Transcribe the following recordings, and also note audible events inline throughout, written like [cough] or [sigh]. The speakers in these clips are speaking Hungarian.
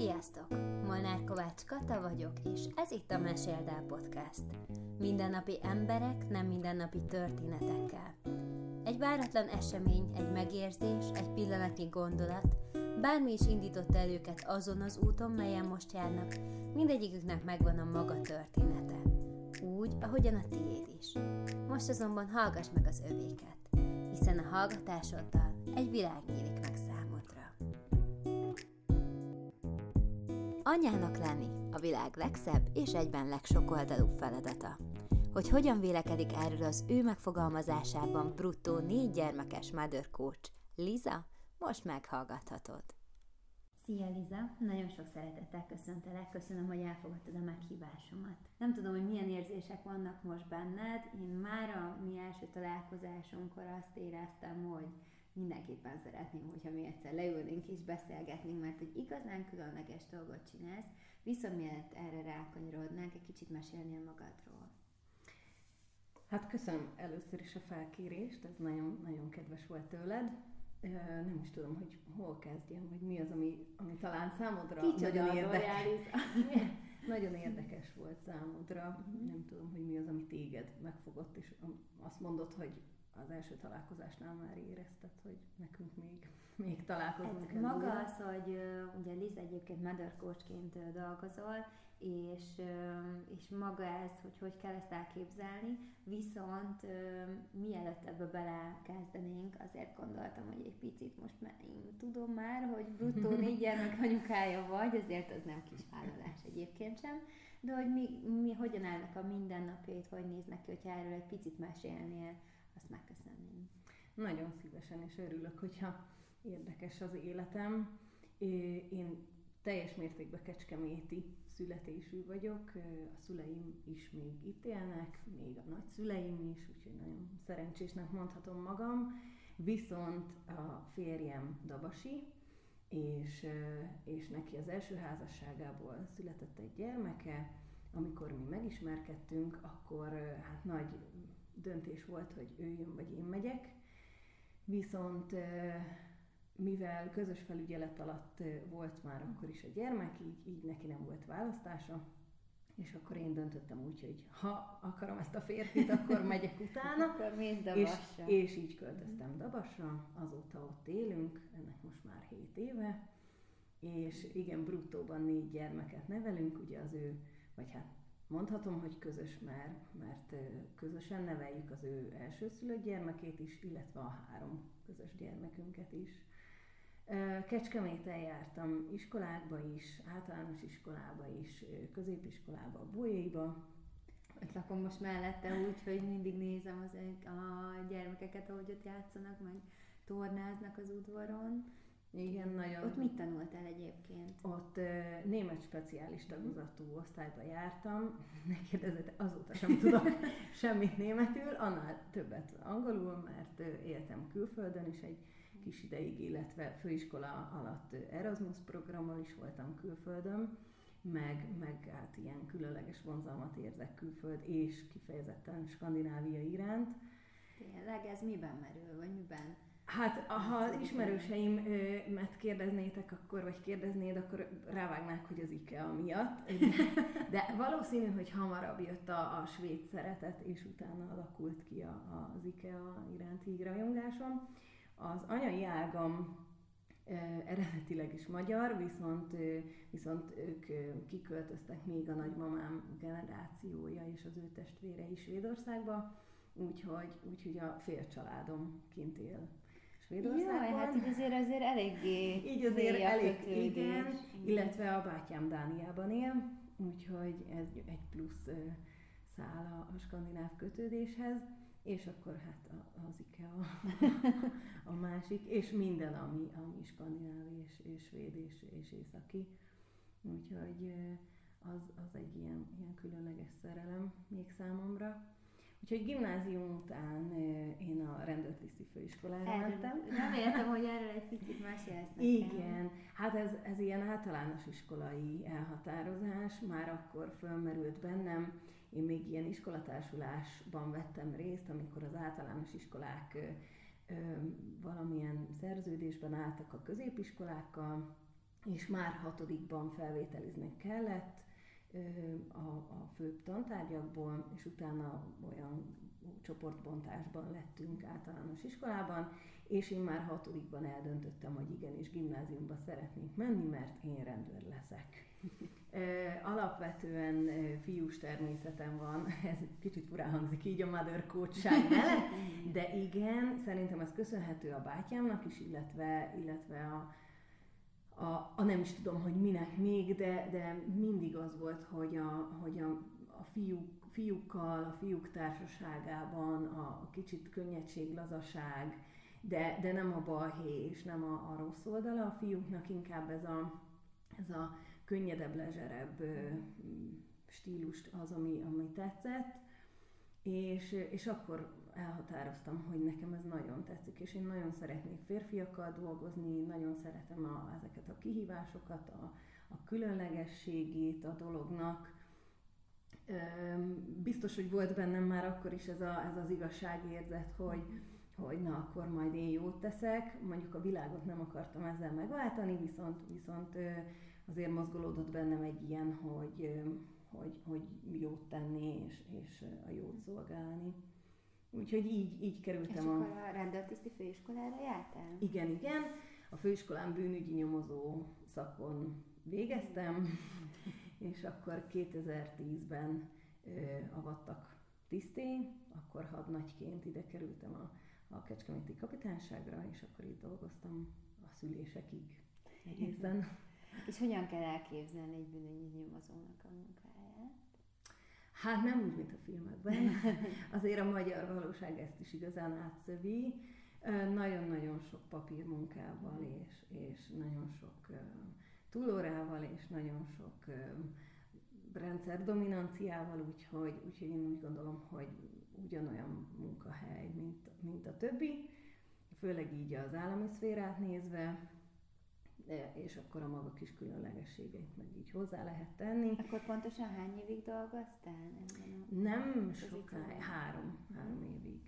Sziasztok! Molnár Kovács Kata vagyok, és ez itt a Meséldál Podcast. Mindennapi emberek, nem mindennapi történetekkel. Egy váratlan esemény, egy megérzés, egy pillanatnyi gondolat, bármi is indította el őket azon az úton, melyen most járnak, mindegyiküknek megvan a maga története. Úgy, ahogyan a tiéd is. Most azonban hallgass meg az övéket, hiszen a hallgatásoddal egy világ nyílik Anyának lenni a világ legszebb és egyben legsokoldalú feladata. Hogy hogyan vélekedik erről az ő megfogalmazásában bruttó négy gyermekes mother coach, Liza, most meghallgathatod. Szia Liza, nagyon sok szeretettel köszöntelek, köszönöm, hogy elfogadtad a meghívásomat. Nem tudom, hogy milyen érzések vannak most benned, én már a mi első találkozásunkkor azt éreztem, hogy mindenképpen szeretném, hogyha mi egyszer leülnénk és beszélgetnénk, mert egy igazán különleges dolgot csinálsz, viszont mielőtt erre rákanyarodnánk, egy kicsit mesélnél magadról. Hát köszönöm először is a felkérést, ez nagyon-nagyon kedves volt tőled. Nem is tudom, hogy hol kezdjem, hogy mi az, ami, ami talán számodra Kicsoda nagyon érdekes. [laughs] nagyon érdekes volt számodra. Nem tudom, hogy mi az, ami téged megfogott, és azt mondod, hogy az első találkozásnál már érezted, hogy nekünk még, még találkozunk. Hát maga az, hogy ugye Liz egyébként mother coachként dolgozol, és, és maga ez, hogy hogy kell ezt elképzelni, viszont mielőtt ebbe belekezdenénk, azért gondoltam, hogy egy picit most már én tudom már, hogy bruttó [laughs] négy gyermek anyukája vagy, azért az nem kis vállalás egyébként sem, de hogy mi, mi hogyan állnak a mindennapjait, hogy néznek ki, hogyha erről egy picit mesélnél, azt megköszönném. Nagyon szívesen, és örülök, hogyha érdekes az életem. Én teljes mértékben kecskeméti születésű vagyok, a szüleim is még itt élnek, még a nagyszüleim is, úgyhogy nagyon szerencsésnek mondhatom magam. Viszont a férjem Dabasi, és, és neki az első házasságából született egy gyermeke, amikor mi megismerkedtünk, akkor hát nagy döntés volt, hogy ő jön, vagy én megyek. Viszont mivel közös felügyelet alatt volt már akkor is a gyermek, így, így neki nem volt választása, és akkor én döntöttem úgy, hogy ha akarom ezt a férfit, akkor megyek [laughs] utána. akkor mész És, és így költöztem Dabasra, azóta ott élünk, ennek most már 7 éve, és igen, bruttóban négy gyermeket nevelünk, ugye az ő, vagy hát Mondhatom, hogy közös már, mert közösen neveljük az ő elsőszülött gyermekét is, illetve a három közös gyermekünket is. Kecskeméten jártam iskolákba is, általános iskolába is, középiskolába, Bolyéba. Ott lakom most mellette úgy, hogy mindig nézem az, a gyermekeket, ahogy ott játszanak, meg tornáznak az udvaron. Igen, nagyon. Ott mit tanultál egyébként? Ott uh, német speciális tagozatú osztályba jártam. [laughs] Ne kérdezzet, azóta sem tudok [laughs] semmit németül, annál többet angolul, mert uh, éltem külföldön is egy kis ideig, illetve főiskola alatt Erasmus programmal is voltam külföldön, meg, meg hát ilyen különleges vonzalmat érzek külföld, és kifejezetten Skandinávia iránt. Tényleg, ez miben merül, vagy miben Hát, ha ismerőseimet kérdeznétek, akkor, vagy kérdeznéd, akkor rávágnák, hogy az IKEA miatt. [laughs] De valószínű, hogy hamarabb jött a, a svéd szeretet, és utána alakult ki a, az IKEA iránti rajongásom. Az anyai ágam eredetileg is magyar, viszont, viszont ők kiköltöztek még a nagymamám generációja és az ő testvére is Svédországba, úgyhogy, úgyhogy a fél családom kint él Svédországban. Jaj, hát így azért azért eléggé Így azért elég, igen, illetve a bátyám Dániában él, úgyhogy ez egy plusz szál a, skandináv kötődéshez, és akkor hát az IKEA a, a másik, és minden, ami, ami skandináv és, és svéd és, és északi. Úgyhogy az, az egy ilyen, ilyen különleges szerelem még számomra. Úgyhogy gimnázium után én a rendőrtiszti főiskolára erről, mentem. Nem [laughs] értem, hogy erről egy picit mesélsz nekem. Igen, hát ez, ez ilyen általános iskolai elhatározás, már akkor fölmerült bennem. Én még ilyen iskolatársulásban vettem részt, amikor az általános iskolák ö, valamilyen szerződésben álltak a középiskolákkal, és már hatodikban felvételizni kellett a, a főbb tantárgyakból, és utána olyan csoportbontásban lettünk általános iskolában, és én már hatodikban eldöntöttem, hogy igenis gimnáziumba szeretnék menni, mert én rendőr leszek. [laughs] Alapvetően fiús természetem van, [laughs] ez kicsit furán hangzik így a mother coach mellett, [laughs] de igen, szerintem ez köszönhető a bátyámnak is, illetve, illetve a, a, a nem is tudom, hogy minek még, de, de mindig az volt, hogy a, hogy a, a fiúk, fiúkkal, a fiúk társaságában a, a kicsit könnyedség, lazaság, de, de nem a balhé és nem a, a rossz oldala. A fiúknak, inkább ez a, ez a könnyedebb, lezserebb stílust az, ami, ami tetszett, és, és akkor elhatároztam, hogy nekem ez nagyon tetszik, és én nagyon szeretnék férfiakkal dolgozni, nagyon szeretem a, ezeket a kihívásokat, a, a különlegességét a dolognak. Biztos, hogy volt bennem már akkor is ez, a, ez az igazságérzet, hogy, hogy na, akkor majd én jót teszek. Mondjuk a világot nem akartam ezzel megváltani, viszont, viszont azért mozgolódott bennem egy ilyen, hogy, hogy, hogy jót tenni és, és a jót szolgálni. Úgyhogy így, így kerültem és a... És a rendőrtiszti főiskolára jártál? Igen, igen. A főiskolán bűnügyi nyomozó szakon végeztem, és akkor 2010-ben ö, avattak tiszté, akkor hadnagyként ide kerültem a, a Kecskeméti kapitányságra, és akkor itt dolgoztam a szülésekig egészen. És hogyan kell elképzelni egy bűnügyi nyomozónak a munkáját? Hát nem úgy, mint a filmekben. [laughs] Azért a magyar valóság ezt is igazán átszövi. Nagyon-nagyon sok papírmunkával és, és nagyon sok túlórával és nagyon sok rendszer dominanciával, úgyhogy, úgyhogy én úgy gondolom, hogy ugyanolyan munkahely, mint, mint a többi, főleg így az állami szférát nézve, de, és akkor a maga kis különlegességeit meg így hozzá lehet tenni. Akkor pontosan hány évig dolgoztál? Nem sokáig, három, három évig.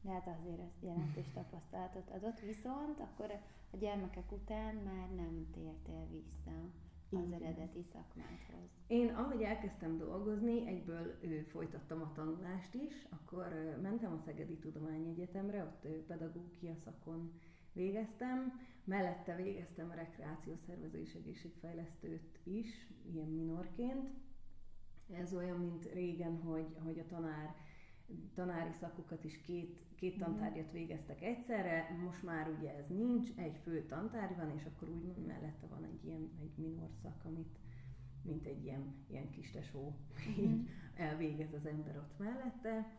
De hát azért ez jelentős tapasztalatot adott, viszont akkor a gyermekek után már nem tértél vissza az eredeti szakmádhoz. Én ahogy elkezdtem dolgozni, egyből ő, folytattam a tanulást is, akkor mentem a Szegedi Tudományegyetemre, ott pedagógia szakon végeztem, mellette végeztem a rekreációszervező és egészségfejlesztőt is, ilyen minorként. Ez olyan, mint régen, hogy, hogy a tanár tanári szakokat is két, két mhm. tantárgyat végeztek egyszerre, most már ugye ez nincs, egy fő tantárgy van, és akkor úgy mellette van egy ilyen egy minor szak, amit mint egy ilyen, ilyen kis tesó így elvégez az ember ott mellette.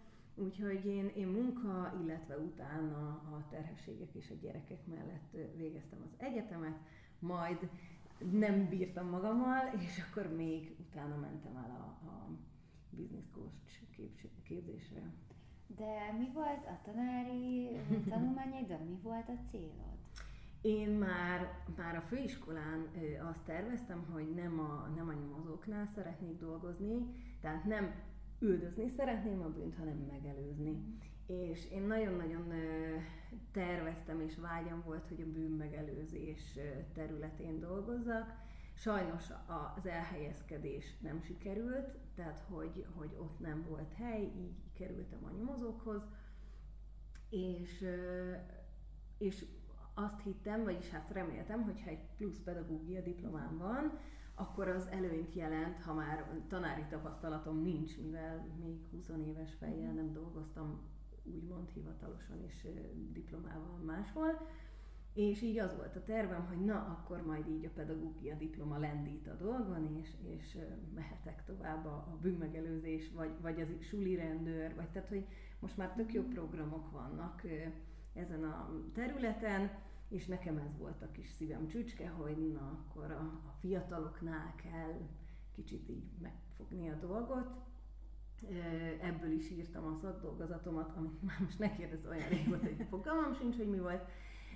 Úgyhogy én, én munka, illetve utána a terhességek és a gyerekek mellett végeztem az egyetemet, majd nem bírtam magammal, és akkor még utána mentem el a, a business coach képzésre. De mi volt a tanári [laughs] de mi volt a célod? Én már, már a főiskolán azt terveztem, hogy nem a, nem a nyomozóknál szeretnék dolgozni, tehát nem üldözni szeretném a bűnt, hanem megelőzni. És én nagyon-nagyon terveztem és vágyam volt, hogy a bűn megelőzés területén dolgozzak. Sajnos az elhelyezkedés nem sikerült, tehát hogy, hogy ott nem volt hely, így kerültem a nyomozókhoz, és, és azt hittem, vagyis hát reméltem, hogy ha egy plusz pedagógia diplomám van, akkor az előnyt jelent, ha már tanári tapasztalatom nincs, mivel még 20 éves fejjel nem dolgoztam úgymond hivatalosan és diplomával máshol, és így az volt a tervem, hogy na, akkor majd így a pedagógia diploma lendít a dolgon, és, és mehetek tovább a, a bűnmegelőzés, vagy, vagy az suli rendőr, vagy tehát, hogy most már tök jó programok vannak ezen a területen, és nekem ez volt a kis szívem csücske, hogy na, akkor a, a fiataloknál kell kicsit így megfogni a dolgot. Ebből is írtam a szakdolgozatomat, amit [laughs] már most ne kérdez olyan rég volt, hogy fogalmam sincs, hogy mi volt,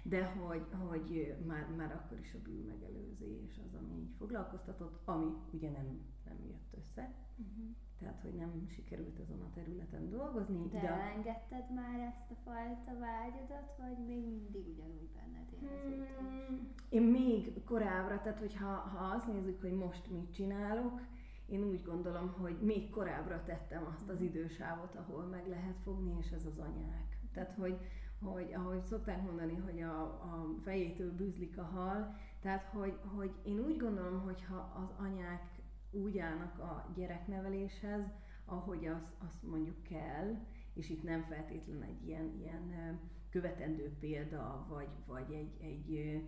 de hogy, hogy már, már akkor is a bűn megelőzés az, ami így foglalkoztatott, ami ugye nem, nem jött össze. Uh-huh. Tehát, hogy hogy nem sikerült azon a területen dolgozni. De, de elengedted már ezt a fajta vágyadat, vagy még mindig ugyanúgy benned hmm, Én még korábbra, tehát hogyha ha azt nézzük, hogy most mit csinálok, én úgy gondolom, hogy még korábbra tettem azt az mhm. idősávot, ahol meg lehet fogni, és ez az anyák. Tehát, hogy, hogy ahogy szokták mondani, hogy a, a fejétől bűzlik a hal, tehát, hogy, hogy én úgy gondolom, hogy ha az anyák úgy állnak a gyerekneveléshez, ahogy az mondjuk kell, és itt nem feltétlen egy ilyen, ilyen követendő példa, vagy, vagy egy, egy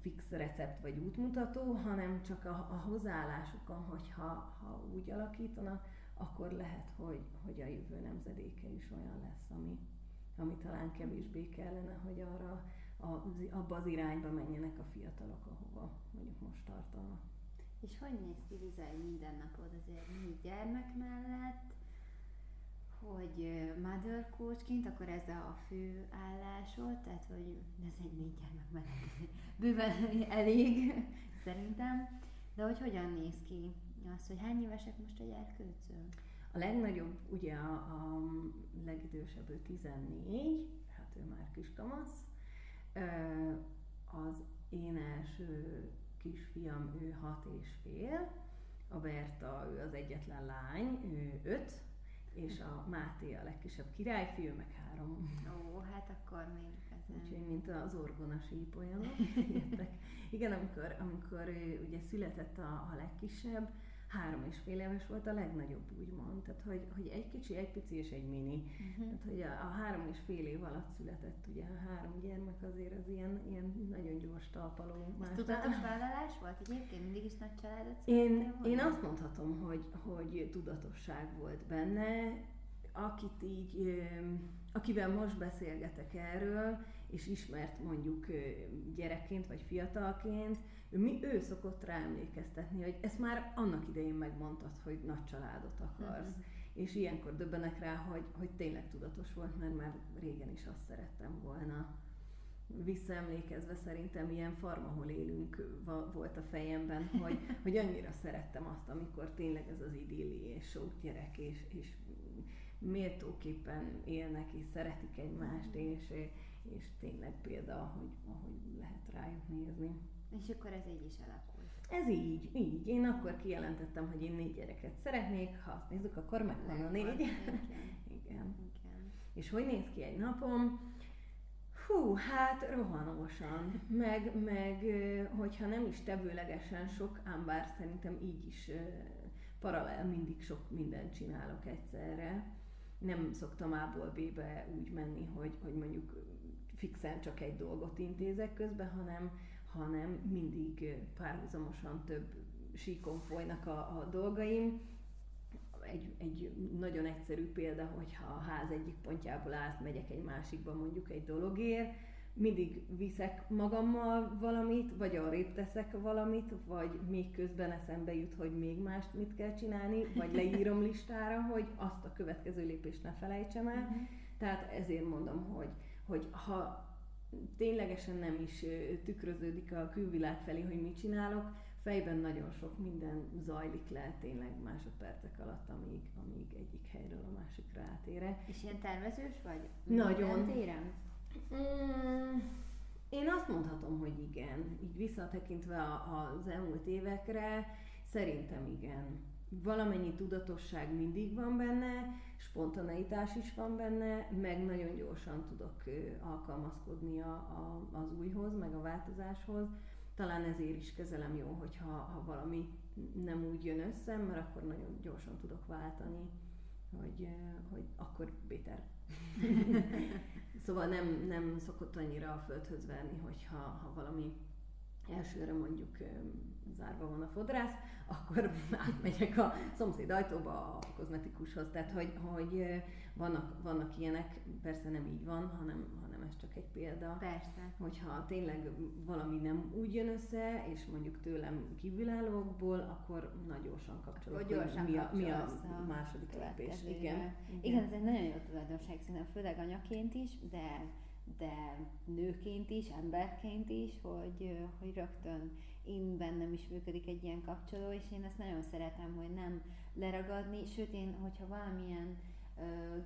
fix recept vagy útmutató, hanem csak a, a hozzáállásukon, hogy ha, ha úgy alakítanak, akkor lehet, hogy, hogy a jövő nemzedéke is olyan lesz, ami, ami talán kevésbé kellene, hogy arra a, abba az irányba menjenek a fiatalok, ahova mondjuk most tartanak. És hogy néz ki Liza mindennapod azért négy gyermek mellett, hogy mother coachként, akkor ez a fő állásod, tehát hogy ez egy négy gyermek mellett [laughs] bőven elég, [laughs] szerintem. De hogy hogyan néz ki az, hogy hány évesek most a gyerkőcök? A legnagyobb, ugye a, a legidősebb ő 14, hát ő már kis kamasz. Az én első kisfiam, ő hat és fél, a Berta, ő az egyetlen lány, ő öt, és a Máté a legkisebb királyfiú, meg három. Ó, hát akkor még ezen. Úgyhogy, mint az orgona sípolyanok. [laughs] Igen, amikor, amikor ugye született a, a legkisebb, három és fél éves volt a legnagyobb, úgymond. Tehát, hogy, hogy egy kicsi, egy pici és egy mini. Uh-huh. Tehát, hogy a, a három és fél év alatt született ugye a három gyermek, azért az ilyen, ilyen nagyon gyors talpaló. Ez tudatos vállalás volt? Egyébként mindig is nagy családot én, én azt mondhatom, hogy, hogy tudatosság volt benne. Akit így, akivel most beszélgetek erről, és ismert mondjuk gyerekként vagy fiatalként, ő, mi, ő szokott rá emlékeztetni, hogy ezt már annak idején megmondtad, hogy nagy családot akarsz. Uh-huh. És ilyenkor döbbenek rá, hogy, hogy tényleg tudatos volt, mert már régen is azt szerettem volna. Visszaemlékezve szerintem ilyen farm, ahol élünk volt a fejemben, hogy, [laughs] hogy annyira szerettem azt, amikor tényleg ez az idilli és sok gyerek, és, és méltóképpen élnek és szeretik egymást, és, és tényleg példa, hogy, ahogy lehet rájuk nézni. És akkor ez így is alakult. Ez így, így. Én akkor kijelentettem, hogy én négy gyereket szeretnék, ha azt nézzük, akkor megvan a négy. Igen. [laughs] Igen. Igen. És hogy néz ki egy napom? Hú, hát rohanosan. Meg, meg hogyha nem is tevőlegesen sok, ám bár szerintem így is paralel mindig sok mindent csinálok egyszerre. Nem szoktam A-ból B-be úgy menni, hogy, hogy mondjuk fixen csak egy dolgot intézek közben, hanem, hanem mindig párhuzamosan több síkon folynak a, a dolgaim. Egy, egy nagyon egyszerű példa, hogyha a ház egyik pontjából átmegyek egy másikba mondjuk egy dologért, mindig viszek magammal valamit, vagy arrébb teszek valamit, vagy még közben eszembe jut, hogy még mást mit kell csinálni, vagy leírom [laughs] listára, hogy azt a következő lépést ne felejtsem el. Uh-huh. Tehát ezért mondom, hogy, hogy ha ténylegesen nem is tükröződik a külvilág felé, hogy mit csinálok, fejben nagyon sok minden zajlik le tényleg másodpercek alatt, amíg, amíg egyik helyről a másikra átére. És ilyen tervezős vagy? Nagyon. Téren? Mm, én azt mondhatom, hogy igen. Így visszatekintve az elmúlt évekre, szerintem igen valamennyi tudatosság mindig van benne, spontaneitás is van benne, meg nagyon gyorsan tudok alkalmazkodni a, a, az újhoz, meg a változáshoz. Talán ezért is kezelem jó, hogyha ha valami nem úgy jön össze, mert akkor nagyon gyorsan tudok váltani, hogy, hogy akkor Péter. [laughs] szóval nem, nem szokott annyira a földhöz verni, hogyha ha valami elsőre mondjuk zárva van a fodrász, akkor [laughs] átmegyek a szomszéd ajtóba a kozmetikushoz. Tehát, hogy, hogy vannak, vannak ilyenek, persze nem így van, hanem, hanem ez csak egy példa. Persze. Hogyha tényleg valami nem úgy jön össze, és mondjuk tőlem kívülállókból, akkor nagyon gyorsan kapcsolok, akkor gyorsan mi a, mi a második lépés. Igen. Igen. Igen, ez egy nagyon jó tulajdonság, szerintem főleg anyaként is, de de nőként is, emberként is, hogy, hogy rögtön én bennem is működik egy ilyen kapcsoló, és én ezt nagyon szeretem, hogy nem leragadni, sőt én, hogyha valamilyen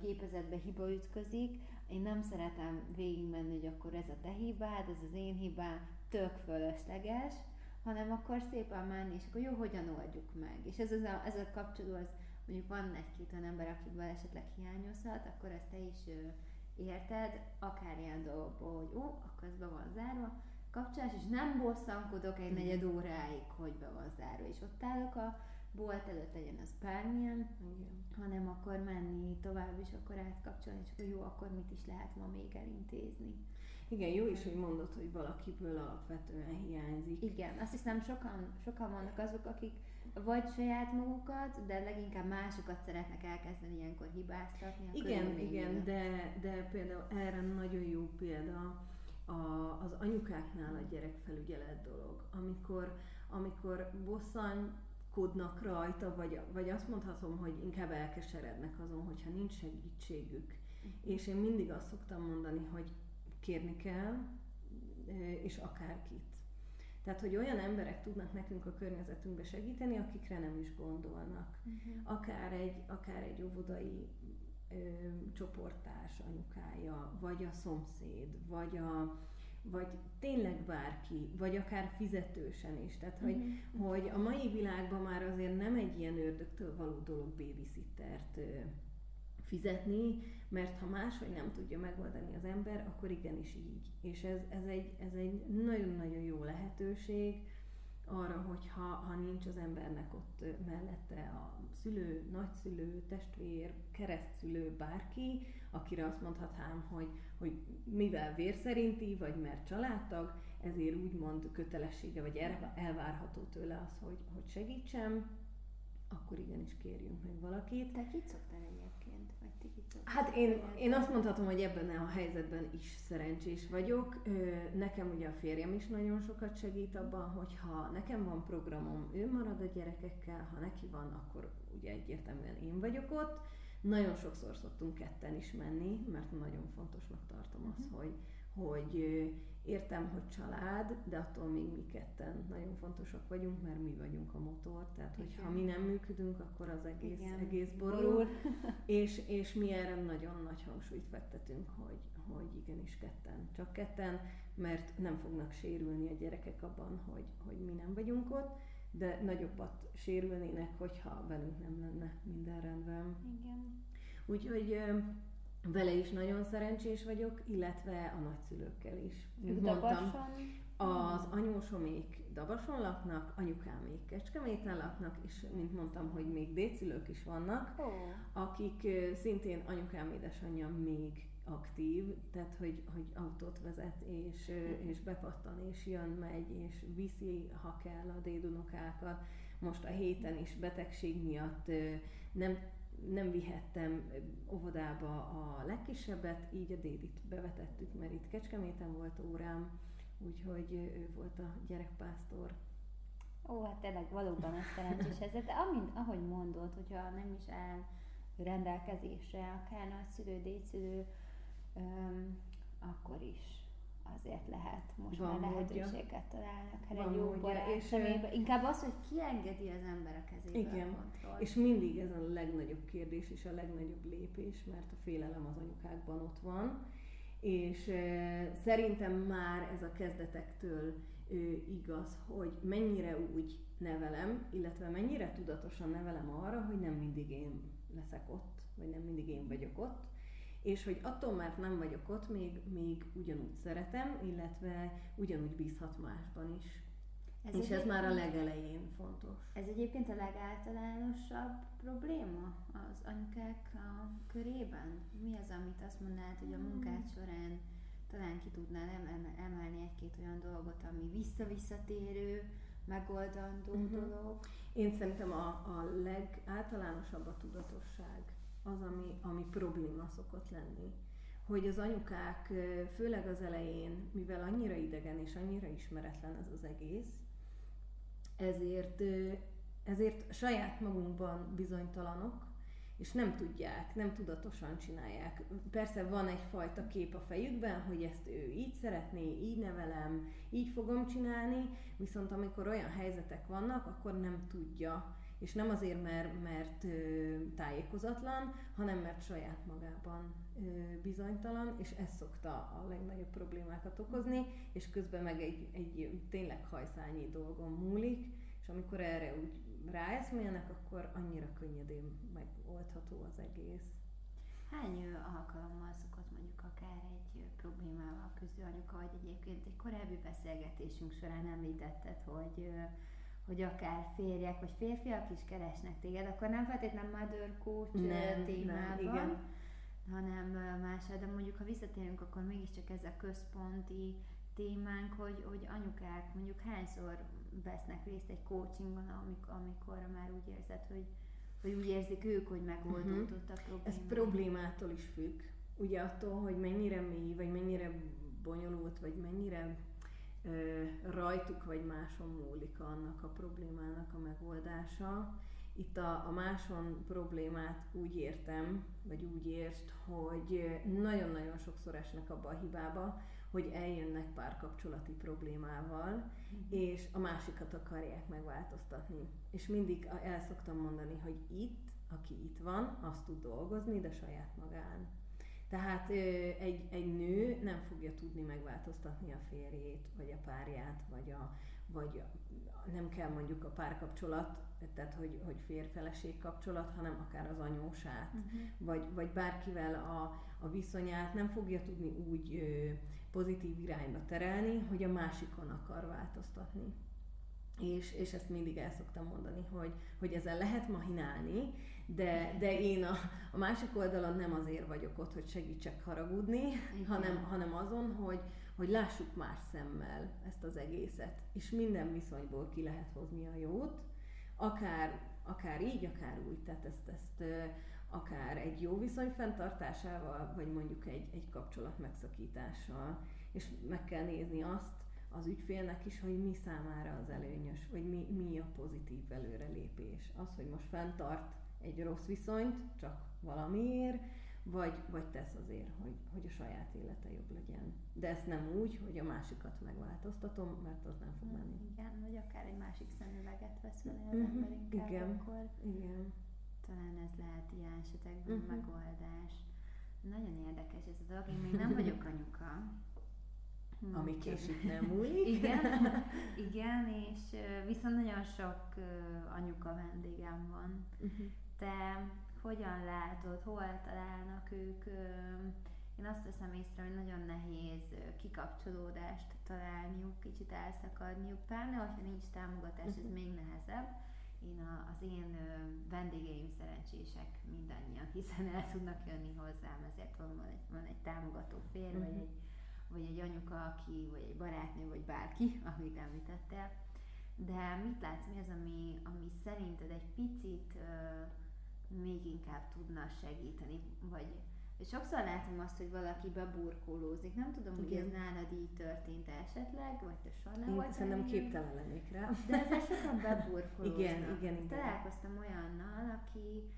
gépezetbe hiba ütközik, én nem szeretem végigmenni, hogy akkor ez a te hibád, ez az én hibám, tök fölösleges, hanem akkor szépen menni, és akkor jó, hogyan oldjuk meg. És ez, az a, ez a kapcsoló, az mondjuk van egy-két olyan ember, akiből esetleg hiányozhat, akkor ezt te is érted, akár ilyen dolgokból, hogy ó, akkor ez be van zárva, kapcsolás, és nem bosszankodok egy negyed óráig, hogy be van zárva, és ott állok a bolt előtt, legyen az bármilyen, Igen. hanem akkor menni tovább, és akkor átkapcsolni, és akkor jó, akkor mit is lehet ma még elintézni. Igen, jó is, hogy mondod, hogy valakiből alapvetően hiányzik. Igen, azt hiszem sokan, sokan vannak azok, akik vagy saját magukat, de leginkább másokat szeretnek elkezdeni ilyenkor hibáztatni. A igen, igen, de, de például erre nagyon jó példa a, az anyukáknál a gyerekfelügyelet dolog, amikor, amikor bosszankodnak rajta, vagy, vagy azt mondhatom, hogy inkább elkeserednek azon, hogyha nincs segítségük. Uh-huh. És én mindig azt szoktam mondani, hogy kérni kell, és akárkit. Tehát, hogy olyan emberek tudnak nekünk a környezetünkbe segíteni, akikre nem is gondolnak. Uh-huh. Akár, egy, akár egy óvodai ö, csoporttárs anyukája, vagy a szomszéd, vagy a vagy tényleg bárki, vagy akár fizetősen is. Tehát, hogy, uh-huh. hogy a mai világban már azért nem egy ilyen ördögtől való dolog babysittert fizetni, mert ha máshogy nem tudja megoldani az ember, akkor igenis így. És ez, ez egy, ez egy nagyon-nagyon jó lehetőség arra, hogy ha, ha nincs az embernek ott mellette a szülő, nagyszülő, testvér, keresztszülő, bárki, akire azt mondhatnám, hogy, hogy mivel vérszerinti, vagy mert családtag, ezért úgymond kötelessége, vagy elvárható tőle az, hogy, hogy segítsem, akkor igenis kérjünk meg valakit. Te kit szoktál Hát én, én azt mondhatom, hogy ebben a helyzetben is szerencsés vagyok. Nekem ugye a férjem is nagyon sokat segít abban, hogy ha nekem van programom, ő marad a gyerekekkel, ha neki van, akkor ugye egyértelműen én vagyok ott. Nagyon sokszor szoktunk ketten is menni, mert nagyon fontosnak tartom azt, uh-huh. hogy, hogy értem, hogy család, de attól még mi ketten nagyon fontosak vagyunk, mert mi vagyunk a motor, tehát hogyha mi nem működünk, akkor az egész, Igen. egész borul. borul. [laughs] [laughs] és, és mi erre nagyon nagy hangsúlyt fektetünk, hogy, hogy igenis ketten, csak ketten, mert nem fognak sérülni a gyerekek abban, hogy, hogy mi nem vagyunk ott, de nagyobbat sérülnének, hogyha velünk nem lenne minden rendben. Igen. Úgyhogy vele is nagyon szerencsés vagyok, illetve a nagyszülőkkel is. Mint mondtam, az anyósomék Dabason laknak, anyukámék Kecskeméten laknak, és mint mondtam, hogy még dédszülők is vannak, oh. akik szintén anyukám édesanyja még aktív, tehát hogy, hogy autót vezet, és, és bepattan, és jön, megy, és viszi, ha kell a dédunokákat. Most a héten is betegség miatt nem nem vihettem óvodába a legkisebbet, így a dédit bevetettük, mert itt Kecskeméten volt órám, úgyhogy ő volt a gyerekpásztor. Ó, hát tényleg valóban ez szerencsés ez, de amint, ahogy mondod, hogyha nem is áll rendelkezésre, akár nagyszülő, dédszülő, öm, akkor is azért lehet. Most Van már lehetőséget találni, akár egy jó barát és személybe. Inkább az, hogy kiengedi az ember a kezébe Igen, a és mindig ez a legnagyobb kérdés és a legnagyobb lépés, mert a félelem az anyukákban ott van, és e, szerintem már ez a kezdetektől e, igaz, hogy mennyire úgy nevelem, illetve mennyire tudatosan nevelem arra, hogy nem mindig én leszek ott, vagy nem mindig én vagyok ott, és hogy attól, mert nem vagyok ott, még, még ugyanúgy szeretem, illetve ugyanúgy bízhat másban is. Ez és ez már a legelején fontos. Ez egyébként a legáltalánosabb probléma az anyukák a körében? Mi az, amit azt mondanád, hogy a hmm. munkád során talán ki tudnál emelni egy-két olyan dolgot, ami vissza-visszatérő, megoldandó uh-huh. dolog? Én szerintem a, a legáltalánosabb a tudatosság az, ami, ami probléma szokott lenni. Hogy az anyukák, főleg az elején, mivel annyira idegen és annyira ismeretlen ez az egész, ezért, ezért saját magunkban bizonytalanok, és nem tudják, nem tudatosan csinálják. Persze van egyfajta kép a fejükben, hogy ezt ő így szeretné, így nevelem, így fogom csinálni, viszont amikor olyan helyzetek vannak, akkor nem tudja. És nem azért, mert, mert tájékozatlan, hanem mert saját magában bizonytalan, és ez szokta a legnagyobb problémákat okozni, és közben meg egy, egy tényleg hajszányi dolgon múlik, és amikor erre úgy ráeszmélnek, akkor annyira könnyedén megoldható az egész. Hány alkalommal szokott mondjuk akár egy problémával küzdő anyuka, vagy egyébként egy korábbi beszélgetésünk során említetted, hogy hogy akár férjek vagy férfiak is keresnek téged, akkor nem feltétlenül mother coach nem, témában, nem, igen. hanem más, de mondjuk ha visszatérünk, akkor mégiscsak ez a központi témánk, hogy, hogy anyukák mondjuk hányszor vesznek részt egy coachingon, amikor, amikor már úgy érzed, hogy, hogy úgy érzik ők, hogy megoldódott a probléma. Ez problémától is függ. Ugye attól, hogy mennyire mély, vagy mennyire bonyolult, vagy mennyire rajtuk vagy máson múlik annak a problémának a megoldása. Itt a, a máson problémát úgy értem, vagy úgy értsd, hogy nagyon-nagyon sokszor esnek abba a hibába, hogy eljönnek párkapcsolati problémával, mm-hmm. és a másikat akarják megváltoztatni. És mindig el szoktam mondani, hogy itt, aki itt van, azt tud dolgozni, de saját magán. Tehát egy, egy nő nem fogja tudni megváltoztatni a férjét, vagy a párját, vagy, a, vagy a, nem kell mondjuk a párkapcsolat, tehát hogy, hogy férfeleség kapcsolat, hanem akár az anyósát, uh-huh. vagy, vagy bárkivel a, a viszonyát nem fogja tudni úgy ö, pozitív irányba terelni, hogy a másikon akar változtatni. És, és ezt mindig el szoktam mondani, hogy, hogy ezzel lehet mahinálni, de, de én a, a másik oldalon nem azért vagyok ott, hogy segítsek haragudni, hanem, hanem azon, hogy, hogy lássuk más szemmel ezt az egészet, és minden viszonyból ki lehet hozni a jót, akár, akár így, akár úgy, tehát ezt, ezt akár egy jó viszony fenntartásával, vagy mondjuk egy, egy kapcsolat megszakítással, és meg kell nézni azt, az ügyfélnek is, hogy mi számára az előnyös, vagy mi, mi a pozitív előrelépés. Az, hogy most fenntart egy rossz viszonyt, csak valamiért, vagy, vagy tesz azért, hogy, hogy a saját élete jobb legyen. De ezt nem úgy, hogy a másikat megváltoztatom, mert az nem fog mm, menni. Igen, vagy akár egy másik szemüveget vesz vele az uh-huh, ember inkább igen, akkor. Igen. Talán ez lehet ilyen esetekben uh-huh. megoldás. Nagyon érdekes ez a dolog. Én még nem [laughs] vagyok anyuka, Hmm. ami késik nem múlik. igen, [laughs] igen, és viszont nagyon sok anyuka vendégem van. Uh-huh. Te hogyan látod, hol találnak ők? Én azt veszem észre, hogy nagyon nehéz kikapcsolódást találniuk, kicsit elszakadniuk, pláne, hogyha nincs támogatás, uh-huh. ez még nehezebb. Én a, az én vendégeim szerencsések mindannyian, hiszen el tudnak jönni hozzám, ezért van egy, van egy támogató férj, uh-huh. vagy egy vagy egy anyuka, aki, vagy egy barátnő, vagy bárki, [laughs] amit említettél. De mit látsz, mi az, ami, ami szerinted egy picit uh, még inkább tudna segíteni, vagy sokszor látom azt, hogy valaki beburkolózik. Nem tudom, igen. hogy ez nálad így történt esetleg, vagy te soha nem volt. Szerintem képtelen lennék rá. De ezzel sokan [laughs] beburkolóznak. igen, igen, igen. Találkoztam olyannal, aki,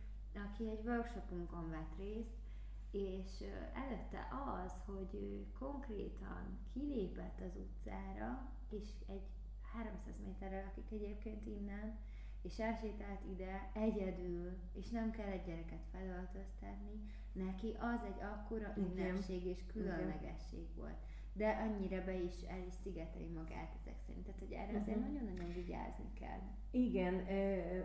aki egy workshopunkon vett részt, és előtte az, hogy ő konkrétan kilépett az utcára, és egy 300 méterre lakik egyébként innen, és elsétált ide egyedül, és nem kell egy gyereket felöltöztetni, neki az egy akkora ünnepség és különlegesség volt. De annyira be is el is szigeteli magát ezek szerint. Tehát, hogy erre azért uh-huh. nagyon-nagyon vigyázni kell. Igen,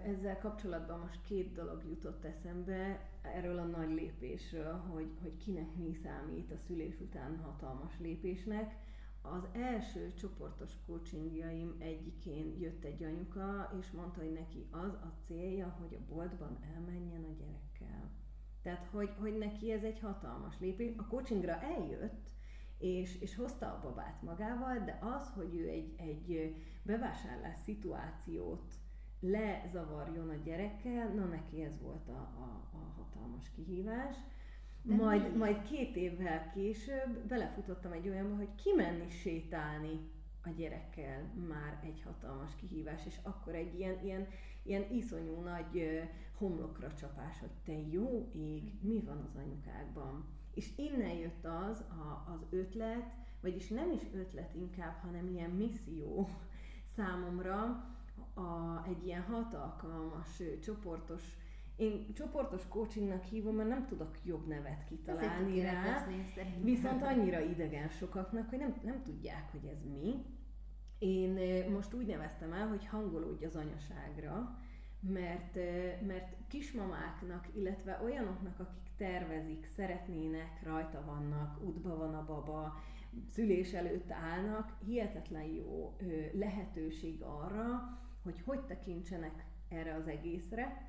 ezzel kapcsolatban most két dolog jutott eszembe erről a nagy lépésről, hogy, hogy kinek mi számít a szülés után hatalmas lépésnek. Az első csoportos coachingjaim egyikén jött egy anyuka, és mondta, hogy neki az a célja, hogy a boltban elmenjen a gyerekkel. Tehát, hogy, hogy neki ez egy hatalmas lépés. A coachingra eljött, és, és hozta a babát magával, de az, hogy ő egy, egy bevásárlás szituációt lezavarjon a gyerekkel, na neki ez volt a, a, a hatalmas kihívás. De majd, mi? majd két évvel később belefutottam egy olyanba, hogy kimenni sétálni a gyerekkel már egy hatalmas kihívás, és akkor egy ilyen, ilyen ilyen iszonyú nagy homlokra csapás, hogy te jó ég, mi van az anyukákban. És innen jött az a, az ötlet, vagyis nem is ötlet inkább, hanem ilyen misszió [laughs] számomra, a, egy ilyen hat alkalmas csoportos én csoportos coachingnak hívom, mert nem tudok jobb nevet kitalálni rá, viszont annyira idegen sokaknak, hogy nem, nem tudják, hogy ez mi. Én most úgy neveztem el, hogy hangolódj az anyaságra, mert, mert kismamáknak, illetve olyanoknak, akik tervezik, szeretnének, rajta vannak, útba van a baba, szülés előtt állnak, hihetetlen jó lehetőség arra, hogy hogy tekintsenek erre az egészre,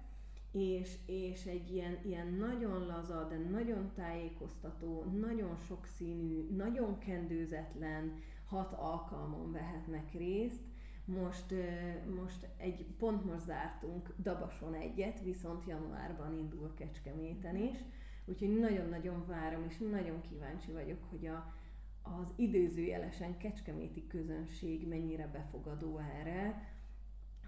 és, és egy ilyen, ilyen nagyon laza, de nagyon tájékoztató, nagyon sokszínű, nagyon kendőzetlen hat alkalmon vehetnek részt. Most, most egy, pont most zártunk Dabason egyet, viszont januárban indul Kecskeméten is, úgyhogy nagyon-nagyon várom, és nagyon kíváncsi vagyok, hogy a, az időzőjelesen kecskeméti közönség mennyire befogadó erre,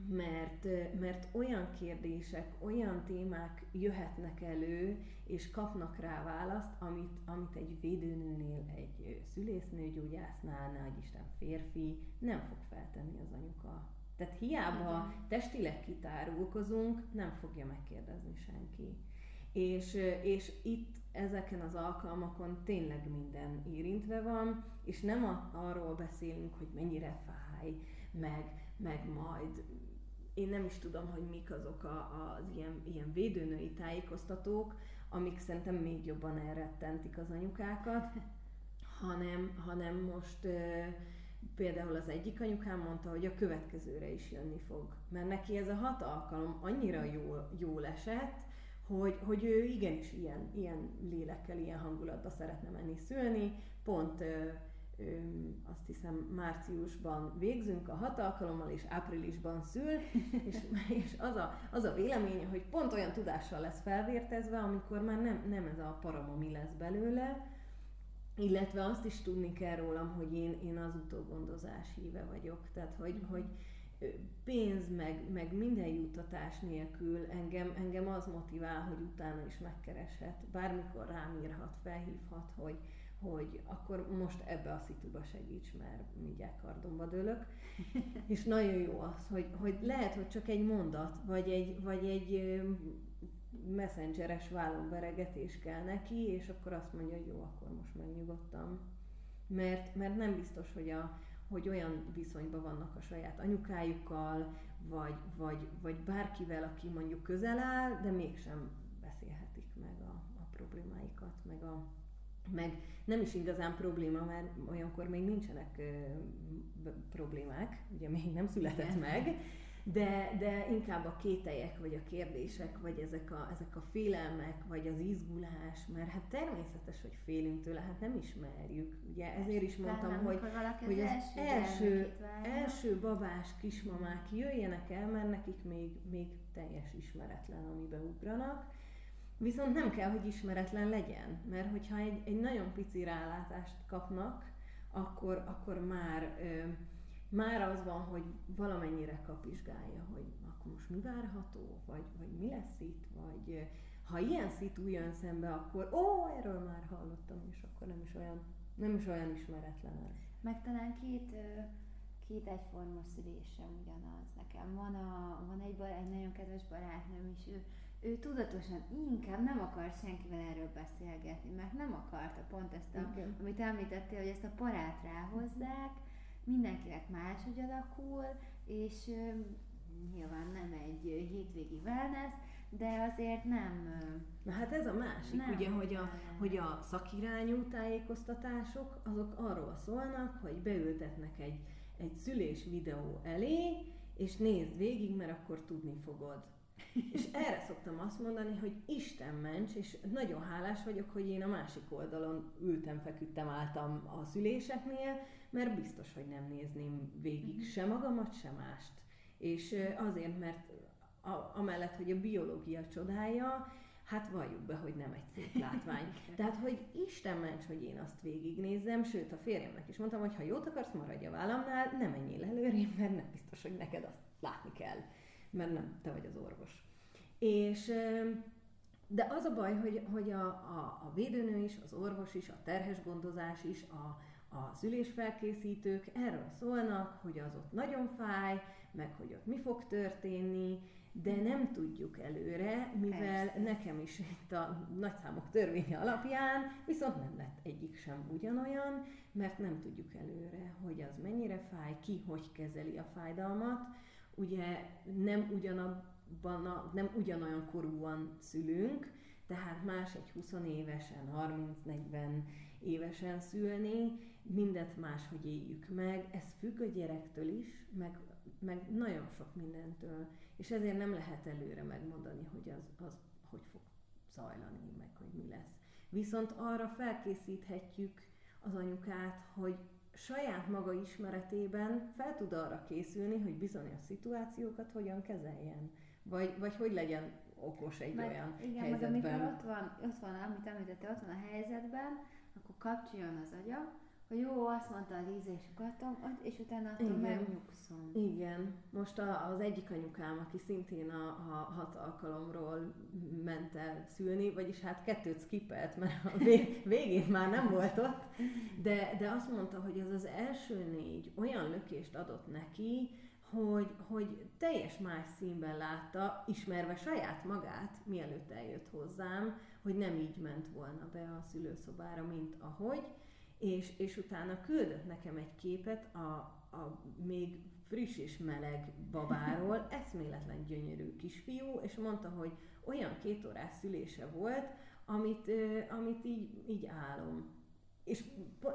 mert, mert olyan kérdések, olyan témák jöhetnek elő, és kapnak rá választ, amit, amit egy védőnőnél, egy szülésznőgyógyásznál, nagy Isten férfi nem fog feltenni az anyuka. Tehát hiába testileg kitárulkozunk, nem fogja megkérdezni senki. És, és itt ezeken az alkalmakon tényleg minden érintve van, és nem a, arról beszélünk, hogy mennyire fáj, meg, meg majd én nem is tudom, hogy mik azok a, az ilyen, ilyen védőnői tájékoztatók, amik szerintem még jobban elrettentik az anyukákat, hanem, hanem most például az egyik anyukám mondta, hogy a következőre is jönni fog. Mert neki ez a hat alkalom annyira jól, jól esett, hogy, hogy ő igenis ilyen, ilyen lélekkel, ilyen hangulatba szeretne menni szülni, pont azt hiszem márciusban végzünk a hat alkalommal, és áprilisban szül, [laughs] és, és az, a, az a véleménye, hogy pont olyan tudással lesz felvértezve, amikor már nem, nem ez a paramomi lesz belőle, illetve azt is tudni kell rólam, hogy én, én az utógondozás híve vagyok, tehát hogy, mm. hogy pénz, meg, meg minden juttatás nélkül engem, engem az motivál, hogy utána is megkereshet, bármikor rám írhat, felhívhat, hogy, hogy akkor most ebbe a szituba segíts, mert mindjárt kardomba dőlök. [laughs] és nagyon jó az, hogy, hogy lehet, hogy csak egy mondat, vagy egy, vagy egy messengeres vállomberegetés kell neki, és akkor azt mondja, hogy jó, akkor most megnyugodtam. Mert, mert nem biztos, hogy, a, hogy olyan viszonyban vannak a saját anyukájukkal, vagy, vagy, vagy bárkivel, aki mondjuk közel áll, de mégsem beszélhetik meg a, a problémáikat, meg a, meg nem is igazán probléma, mert olyankor még nincsenek ö, problémák, ugye még nem született meg, de, de inkább a kételyek, vagy a kérdések, vagy ezek a, ezek a félelmek, vagy az izgulás, mert hát természetes, hogy félünk tőle, hát nem ismerjük. Ugye ezért is mondtam, nem, hogy, hogy az első, első, első babás kismamák jöjjenek el, mert nekik még, még teljes ismeretlen, amibe ugranak, Viszont nem kell, hogy ismeretlen legyen, mert hogyha egy, egy nagyon pici rálátást kapnak, akkor, akkor már, ö, már az van, hogy valamennyire kapizsgálja, hogy akkor most mi várható, vagy, vagy mi lesz itt, vagy ö, ha ilyen szitu jön szembe, akkor ó, erről már hallottam, és akkor nem is olyan, nem is olyan ismeretlen ez. Meg talán két, két egyforma szülésem ugyanaz nekem. Van, a, van egy, egy nagyon kedves barátnőm, és ő ő tudatosan inkább nem akar senkivel erről beszélgetni, mert nem akarta pont ezt, a, okay. amit említettél, hogy ezt a parát ráhozzák, mindenkinek máshogy alakul, és uh, nyilván nem egy hétvégi wellness, de azért nem... Na hát ez a másik, nem, ugye, hogy a, hogy a szakirányú tájékoztatások, azok arról szólnak, hogy beültetnek egy, egy szülés videó elé, és nézd végig, mert akkor tudni fogod és erre szoktam azt mondani, hogy Isten ments, és nagyon hálás vagyok, hogy én a másik oldalon ültem, feküdtem, álltam a szüléseknél, mert biztos, hogy nem nézném végig mhm. se magamat, se mást. És azért, mert a, amellett, hogy a biológia csodája, hát valljuk be, hogy nem egy szép látvány. [laughs] Tehát, hogy Isten ments, hogy én azt végignézzem, sőt, a férjemnek is mondtam, hogy ha jót akarsz, maradj a vállamnál, nem menjél előrébb, mert nem biztos, hogy neked azt látni kell mert nem, te vagy az orvos. És de az a baj, hogy, hogy a, a, a védőnő is, az orvos is, a terhes gondozás is, a, a szülésfelkészítők erről szólnak, hogy az ott nagyon fáj, meg hogy ott mi fog történni, de nem tudjuk előre, mivel Persze. nekem is itt a nagyszámok törvénye alapján viszont nem lett egyik sem ugyanolyan, mert nem tudjuk előre, hogy az mennyire fáj, ki hogy kezeli a fájdalmat. Ugye nem ugyanabban a, nem ugyanolyan korúan szülünk, tehát más egy 20 évesen, 30-40 évesen szülni, mindent máshogy éljük meg, ez függ a gyerektől is, meg, meg nagyon sok mindentől, és ezért nem lehet előre megmondani, hogy az, az hogy fog zajlani, meg hogy mi lesz. Viszont arra felkészíthetjük az anyukát, hogy saját maga ismeretében fel tud arra készülni, hogy bizonyos szituációkat hogyan kezeljen. Vagy, vagy hogy legyen okos egy Mert, olyan igen, helyzetben. Igen, amikor ott van, ott van, amit említette, ott van a helyzetben, akkor kapcsoljon az agya, hogy jó, azt mondta a Líza, és akartam, és utána attól Igen. megnyugszom. Igen. Most a, az egyik anyukám, aki szintén a, a hat alkalomról ment el szülni, vagyis hát kettőt skippelt, mert a [laughs] végén már nem volt ott, de, de azt mondta, hogy az az első négy olyan lökést adott neki, hogy, hogy teljes más színben látta, ismerve saját magát, mielőtt eljött hozzám, hogy nem így ment volna be a szülőszobára, mint ahogy, és, és utána küldött nekem egy képet a, a még friss és meleg babáról, [laughs] eszméletlen gyönyörű kisfiú, és mondta, hogy olyan két órás szülése volt, amit, amit így, így álom. És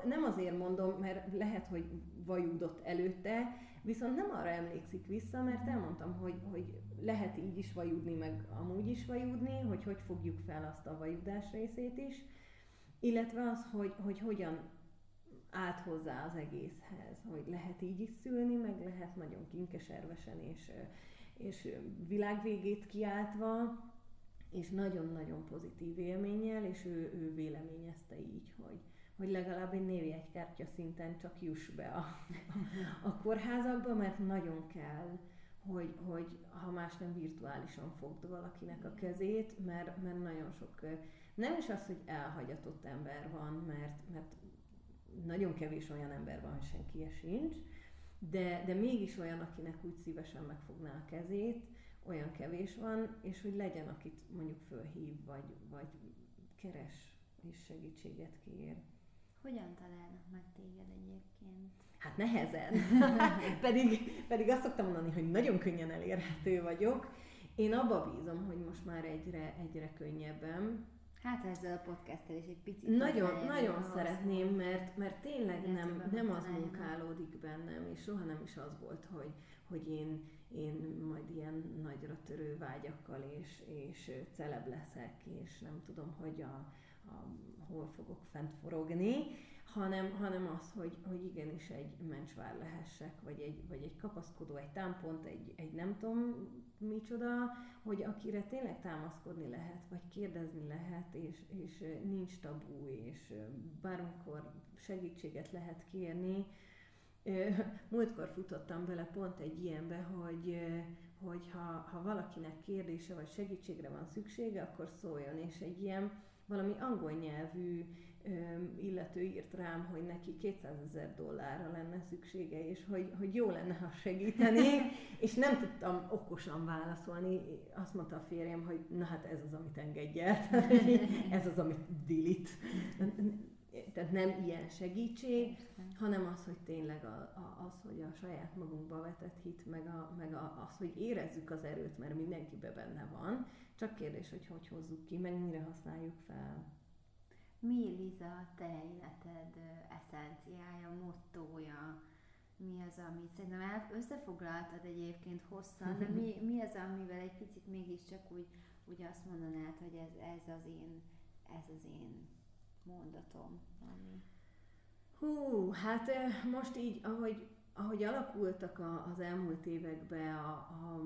nem azért mondom, mert lehet, hogy vajúdott előtte, viszont nem arra emlékszik vissza, mert elmondtam, hogy, hogy lehet így is vajudni, meg amúgy is vajudni, hogy hogy fogjuk fel azt a vajudás részét is, illetve az, hogy, hogy hogyan át hozzá az egészhez, hogy lehet így is szülni, meg lehet nagyon kinkeservesen és, és világvégét kiáltva, és nagyon-nagyon pozitív élménnyel, és ő, ő véleményezte így, hogy, hogy legalább egy névjegykártya szinten csak juss be a, a, a kórházakba, mert nagyon kell, hogy, hogy ha más nem virtuálisan fogd valakinek a kezét, mert, mert nagyon sok, nem is az, hogy elhagyatott ember van, mert, mert nagyon kevés olyan ember van, hogy senki sincs, de, de mégis olyan, akinek úgy szívesen megfogná a kezét, olyan kevés van, és hogy legyen, akit mondjuk fölhív, vagy, vagy keres és segítséget kér. Hogyan találnak meg téged egyébként? Hát nehezen. [laughs] [laughs] pedig, pedig azt szoktam mondani, hogy nagyon könnyen elérhető vagyok. Én abba bízom, hogy most már egyre, egyre könnyebben, Hát ezzel a podcasttel is egy picit. Nagyon, nagyon szeretném, mert, mert tényleg nem, nem az munkálódik bennem, és soha nem is az volt, hogy, hogy én, én majd ilyen nagyra törő vágyakkal és, és celeb leszek, és nem tudom, hogy a, a, hol fogok fent forogni, hanem, hanem az, hogy, hogy igenis egy mencsvár lehessek, vagy egy, vagy egy kapaszkodó, egy támpont, egy, egy nem tudom micsoda, hogy akire tényleg támaszkodni lehet, vagy kérdezni lehet, és, és nincs tabú, és bármikor segítséget lehet kérni. [laughs] Múltkor futottam bele pont egy ilyenbe, hogy, hogy ha, ha valakinek kérdése vagy segítségre van szüksége, akkor szóljon, és egy ilyen valami angol nyelvű illető írt rám, hogy neki 200 ezer dollárra lenne szüksége, és hogy, hogy jó lenne, ha segítenék, [laughs] és nem tudtam okosan válaszolni. Azt mondta a férjem, hogy na hát ez az, amit engedj el, [laughs] ez az, amit dilit. Tehát nem ilyen segítség, hanem az, hogy tényleg a, a, az, hogy a saját magunkba vetett hit, meg, a, meg a, az, hogy érezzük az erőt, mert mindenkibe benne van, csak kérdés, hogy hogy hozzuk ki, meg mire használjuk fel. Mi, Liza, a te életed eszenciája, mottója? Mi az, amit szerintem el, összefoglaltad egyébként hosszan, de mi, [laughs] mi az, amivel egy picit mégiscsak úgy, úgy azt mondanád, hogy ez, ez az én, ez az én mondatom, ami... Hú, hát most így, ahogy, ahogy alakultak a, az elmúlt években a, a,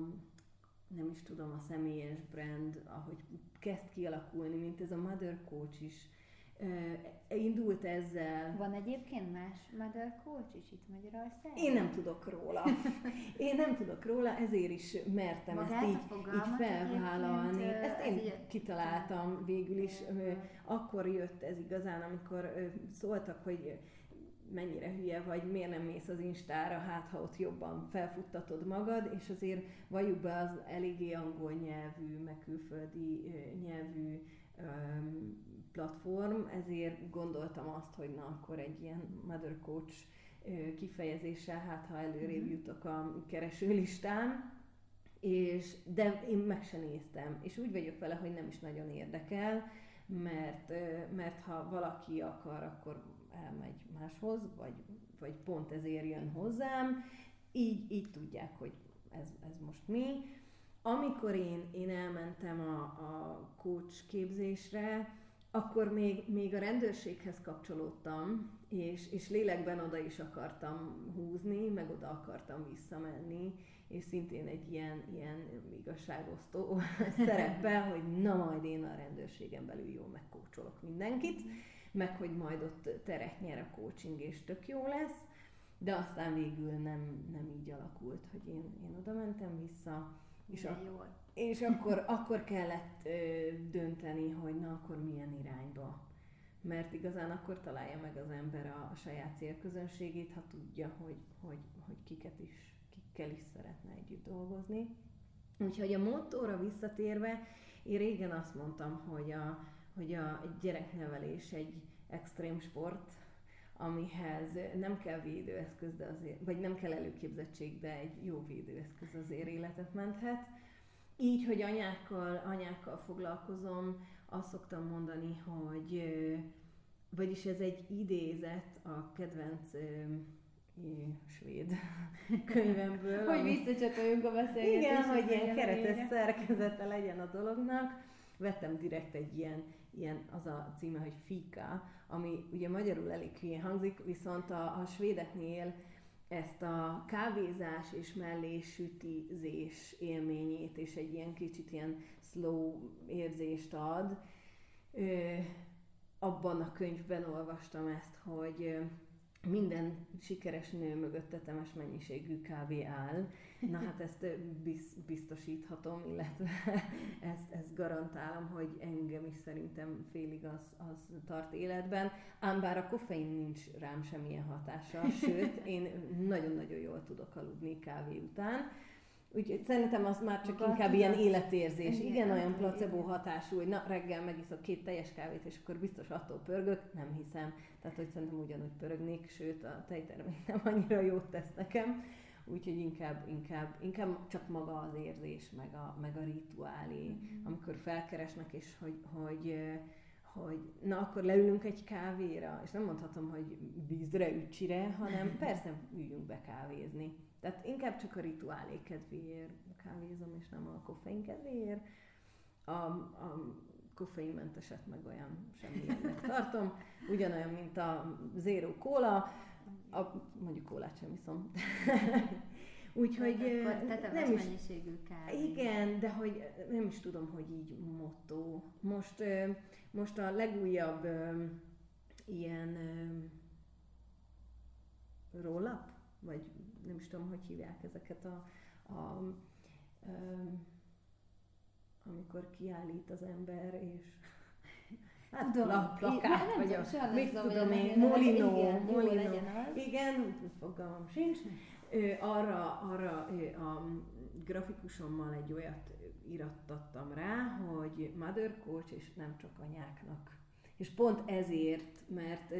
nem is tudom, a személyes brand, ahogy kezd kialakulni, mint ez a Mother Coach is, indult ezzel. Van egyébként más mother coach is itt Magyarországon? Én nem tudok róla. [laughs] Én nem tudok róla, ezért is mertem Magát ezt így, így felvállalni. Ezt én ez kitaláltam végül is. Akkor jött ez igazán, amikor szóltak, hogy mennyire hülye vagy, miért nem mész az Instára, hát ha ott jobban felfuttatod magad, és azért valljuk be az eléggé angol nyelvű, meg külföldi nyelvű platform, ezért gondoltam azt, hogy na akkor egy ilyen mother coach kifejezéssel, hát ha előrébb mhm. jutok a keresőlistán, és, de én meg se néztem, és úgy vagyok vele, hogy nem is nagyon érdekel, mert, mert ha valaki akar, akkor elmegy máshoz, vagy, vagy pont ezért jön hozzám, így, így tudják, hogy ez, ez most mi. Amikor én, én elmentem a, a coach képzésre, akkor még, még a rendőrséghez kapcsolódtam, és, és lélekben oda is akartam húzni, meg oda akartam visszamenni, és szintén egy ilyen, ilyen igazságosztó [laughs] szerepbe, hogy na majd én a rendőrségen belül jól megkócsolok mindenkit, meg hogy majd ott teret nyer a coaching, és tök jó lesz, de aztán végül nem, nem így alakult, hogy én, én oda mentem vissza, és, a, jól. És akkor, akkor kellett ö, dönteni, hogy na akkor milyen irányba. Mert igazán akkor találja meg az ember a, a saját célközönségét, ha tudja, hogy, hogy, hogy kiket is, kikkel is szeretne együtt dolgozni. Úgyhogy a motorra visszatérve, én régen azt mondtam, hogy a, hogy a gyereknevelés egy extrém sport, amihez nem kell védőeszköz, de azért, vagy nem kell előképzettség, de egy jó védőeszköz azért életet menthet. Így, hogy anyákkal, anyákkal foglalkozom, azt szoktam mondani, hogy vagyis ez egy idézet a kedvenc svéd [laughs] könyvemből. hogy visszacsatoljunk a beszélgetésre. Igen, hogy ilyen keretes szerkezete legyen a dolognak. Vettem direkt egy ilyen ilyen az a címe, hogy Fika, ami ugye magyarul elég hülyén hangzik, viszont a, a svédeknél ezt a kávézás és mellé sütizés élményét, és egy ilyen kicsit ilyen slow érzést ad. Ö, abban a könyvben olvastam ezt, hogy minden sikeres nő mögött tetemes mennyiségű kávé áll. Na hát ezt biztosíthatom, illetve [laughs] ezt, ezt garantálom, hogy engem is szerintem félig az, az tart életben. Ám bár a koffein nincs rám semmilyen hatása, sőt, én nagyon-nagyon jól tudok aludni kávé után Úgyhogy szerintem az már csak Maga inkább ilyen életérzés. Igen, igen olyan placebo hatású, hogy na reggel megiszok két teljes kávét, és akkor biztos attól pörgök. Nem hiszem. Tehát, hogy szerintem ugyanúgy pörögnék, sőt a tejtermék nem annyira jót tesz nekem. Úgyhogy inkább, inkább, inkább csak maga az érzés, meg a, meg a rituálé, mm-hmm. amikor felkeresnek, és hogy, hogy hogy na akkor leülünk egy kávéra, és nem mondhatom, hogy vízre, ücsire, hanem [laughs] persze üljünk be kávézni. Tehát inkább csak a rituálé kedvéért kávézom, és nem a koffein kedvéért. A, a koffeinmenteset meg olyan semmilyennek [laughs] tartom. Ugyanolyan, mint a zero kóla, a, mondjuk kólát sem iszom. [laughs] Úgyhogy Tehát nem is mennyiségű kávé. Igen, de hogy nem is tudom, hogy így motto. Most, most a legújabb ilyen roll-up, vagy nem is tudom, hogy hívják ezeket a, a um, amikor kiállít az ember, és Hát tudom, a plakát, nem vagy a, mit tudom én, Molino, igen, Molino, igen, fogalmam sincs. Ö, arra, arra ö, a grafikusommal egy olyat irattattam rá, hogy mother coach, és nem csak anyáknak. És pont ezért, mert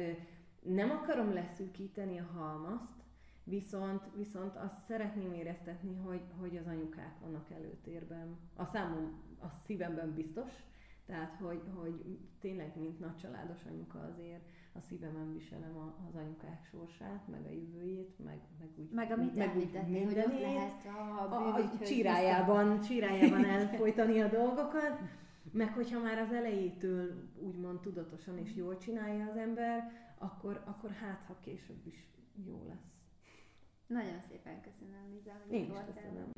nem akarom leszűkíteni a halmazt, Viszont, viszont azt szeretném éreztetni, hogy, hogy az anyukák vannak előtérben. A számom, a szívemben biztos, tehát hogy, hogy tényleg, mint nagy családos anyuka azért a szívemen viselem az anyukák sorsát, meg a jövőjét, meg, meg úgy Meg amit meg úgy hogy ott lehet a, a, a csirájában, csirájában elfolytani a dolgokat, meg hogyha már az elejétől úgymond tudatosan és jól csinálja az ember, akkor, akkor hát, ha később is jó lesz. Nagyon szépen köszönöm, Liza, hogy Én is köszönöm.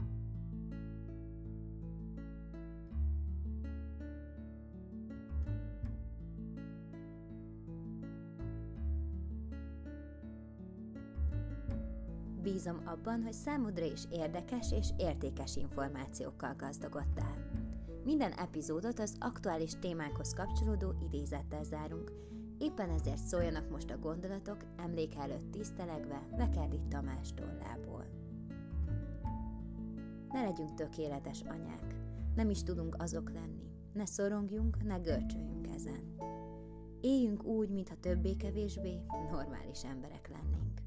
Bízom abban, hogy számodra is érdekes és értékes információkkal gazdagodtál. Minden epizódot az aktuális témákhoz kapcsolódó idézettel zárunk – éppen ezért szóljanak most a gondolatok emlék előtt tisztelegve Vekerdi Tamás tollából. Ne legyünk tökéletes anyák, nem is tudunk azok lenni, ne szorongjunk, ne görcsöljünk ezen. Éljünk úgy, mintha többé-kevésbé normális emberek lennénk.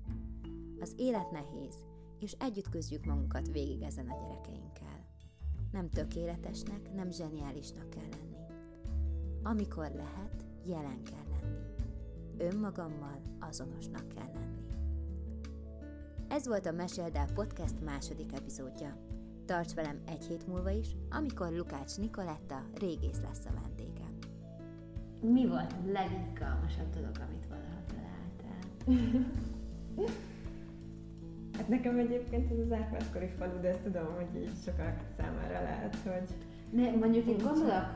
Az élet nehéz, és együtt küzdjük magunkat végig ezen a gyerekeinkkel. Nem tökéletesnek, nem zseniálisnak kell lenni. Amikor lehet, jelen kell. Önmagammal azonosnak kell lenni. Ez volt a Meséld el Podcast második epizódja. Tarts velem egy hét múlva is, amikor Lukács Nikoletta régész lesz a vendégem. Mi volt a legizgalmasabb dolog, amit valaha találtál? [laughs] Hát nekem egyébként ez az átváskori falu, de ezt tudom, hogy így sokak számára lehet, hogy... Ne, mondjuk itt gondolok,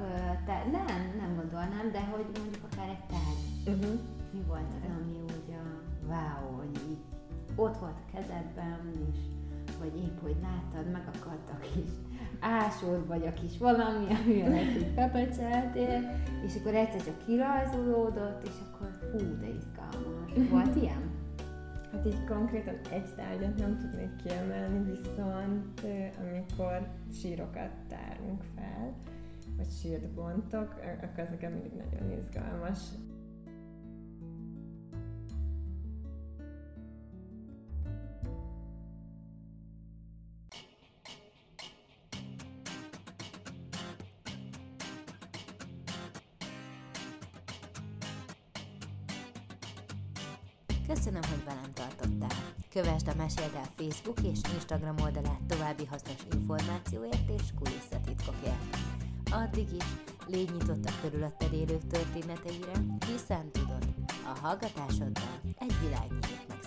te, nem, nem gondolnám, de hogy mondjuk akár egy tárgy. Uh-huh. Mi volt az, ami úgy a wow, hogy így ott volt a kezedben, és vagy épp, hogy láttad, megakadt a kis ásod, vagy a kis valami, amivel egy pepecseltél, és akkor egyszer csak kirajzolódott, és akkor fú, de izgalmas. Volt ilyen? Hát így konkrétan egy tárgyat nem tudnék kiemelni, viszont amikor sírokat tárunk fel, vagy sírt bontok, akkor ez nekem mindig nagyon izgalmas. Köszönöm, hogy velem tartottál. Kövesd a Meséld el Facebook és Instagram oldalát további hasznos információért és kulisszatitkokért. Addig is légy nyitott a körülötted élők történeteire, hiszen tudod, a hallgatásoddal egy világ nyílik meg